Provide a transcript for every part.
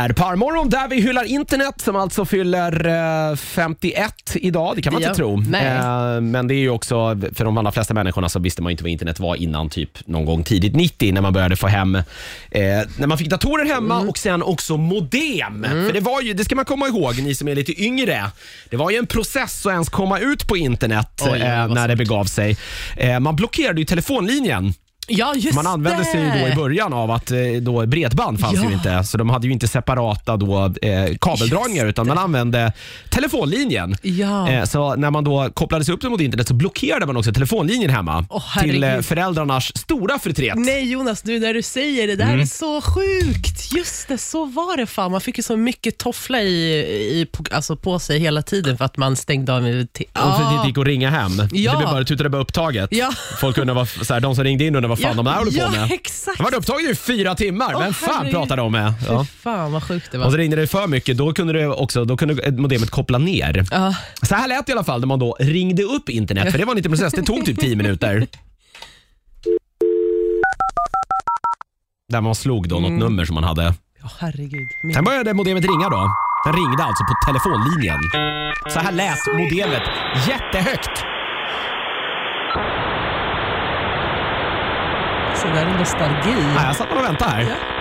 är Parmorgon där vi hyllar internet som alltså fyller eh, 51 idag. Det kan man Ja, inte tro. nej. Eh, men det är ju också, för de allra flesta människorna så visste man inte vad internet var innan typ någon gång tidigt 90 när man började få hem, eh, när man fick datorer hemma Mm. och sen också modem. För det var ju, det ska man komma ihåg ni som är lite yngre. Det var ju en process att ens komma ut på internet Oj, eh, var när det begav sig. Eh, man blockerade ju telefonlinjen. Ja, just Man använde sig ju då i det. början av att eh, då bredband fanns Ja. ju inte, så de hade ju inte separata då, eh, kabeldragningar utan man använde telefonlinjen. Ja. Eh, så när man då kopplade sig upp mot internet så blockerade man också telefonlinjen hemma Åh, till eh, föräldrarnas stora förtret. Nej Jonas, nu när du säger det, det här Mm. är så sjukt. Just det, så var det fan. Man fick ju så mycket toffla i, i, på, alltså på sig hela tiden för att man stängde av med... te- Och för att det inte gick att ringa hem. Ja. Det blev bara, tutade bara upptaget. Ja. Folk kunde vara, så här, de som ringde in undrade vad fan de här håller på ja, med. exakt. De var upptaget i fyra timmar. Åh, Vem fan herregud. pratar de med? Ja. Fy fan vad sjukt det Och var. så ringde det för mycket, då kunde, det också, då kunde modemet koppla ner. Ja. Så här lät det i alla fall när man då ringde upp internet, för det var en liten process. Det tog typ 10 minuter. Där man slog då något Mm. nummer som man hade. Ja, herregud. Min... Sen började modemet ringa då. Den ringde alltså på telefonlinjen. Så här lät modemet jättehögt. Så där är nostalgi. Nej, jag satt bara och väntade här. Ja.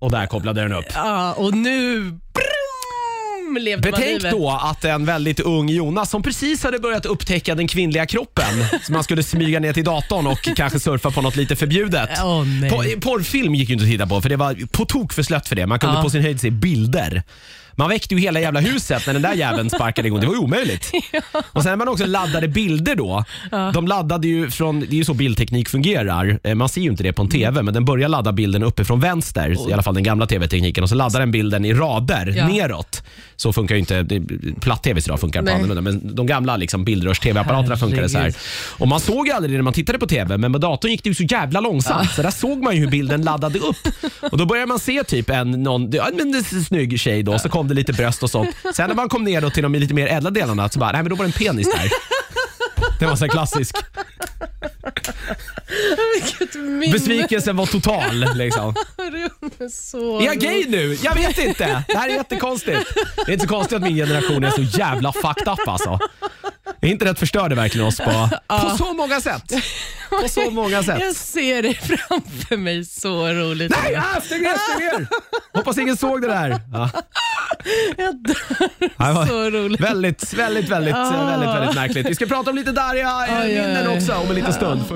Och där kopplade den upp. Ja, och nu brum, levde man Betänk livet. då att en väldigt ung Jonas som precis hade börjat upptäcka den kvinnliga kroppen, som han skulle smyga ner till datorn och kanske surfa på något lite förbjudet. Åh, nej. Porrfilm gick ju inte att titta på för det var på tok för slött för det. Man kunde Ja. på sin höjd se bilder. Man väckte ju hela jävla huset när den där jäveln sparkade igång. Det var ju omöjligt. Och sen när man också laddade bilder då. De laddade ju från, det är ju så bildteknik fungerar. Eh, Man ser ju inte det på en TV, men den börjar ladda bilden uppifrån vänster. I alla fall den gamla TV-tekniken. Och så laddar den bilden i rader Ja. neråt. Så funkar ju inte, det- platt-TV idag funkar på Nej. annorlunda. Men de gamla liksom, bildrörs-TV-apparaterna funkade så här. Herregud. Och man såg ju aldrig det när man tittade på TV, men med datorn gick det ju så jävla långsamt. Så där såg man ju hur bilden laddade upp. Och Då började man se typ en, någon, ja, men en snygg tjej då, så kom det lite bröst och sånt. Sen när man kom ner då till de lite mer ädla delarna så bara, nej men då var det en penis där. Det var så här klassisk. Vilket minne. Besvikelsen var total. Liksom. Så Är jag gay nu? Jag vet inte. Det här är jättekonstigt. Det är inte så konstigt att min generation är så jävla fucked up alltså. Internet förstörde verkligen oss på, på så många sätt. På så många sätt. Jag ser det framför mig, så roligt. Nej, ah, stäng ner, stäng ner! Hoppas ingen såg det där. Ja. Jag dör. Så roligt. Väldigt, väldigt, väldigt, Ah. väldigt, väldigt märkligt. Vi ska prata om lite Oj, oj, Darja-minnen oj. också om en liten stund.